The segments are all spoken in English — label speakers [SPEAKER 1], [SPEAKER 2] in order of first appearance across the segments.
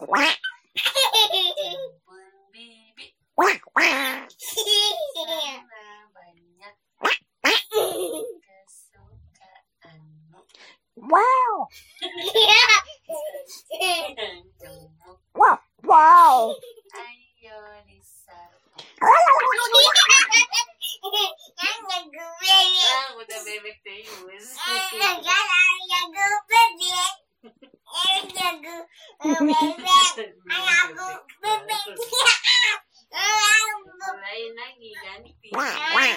[SPEAKER 1] Wow. wow. Wow. Ang Wow wow.
[SPEAKER 2] Ang
[SPEAKER 1] Wow.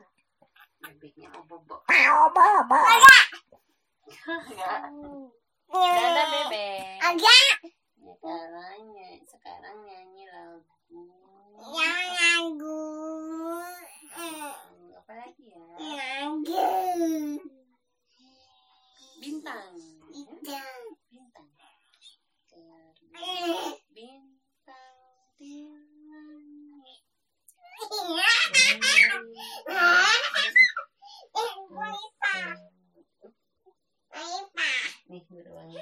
[SPEAKER 2] bobo.
[SPEAKER 1] Bobo, bobo. Enggak.
[SPEAKER 2] Enggak ada bebek.
[SPEAKER 3] Enggak.
[SPEAKER 2] Sekarang ya, nyanyi, sekarang nyanyi lagu.
[SPEAKER 3] Yang
[SPEAKER 2] lagu. Apa lagi ya?
[SPEAKER 3] Lagu.
[SPEAKER 2] Bintang. Bintang. Bintang. Bintang. Eh. Мехмирование.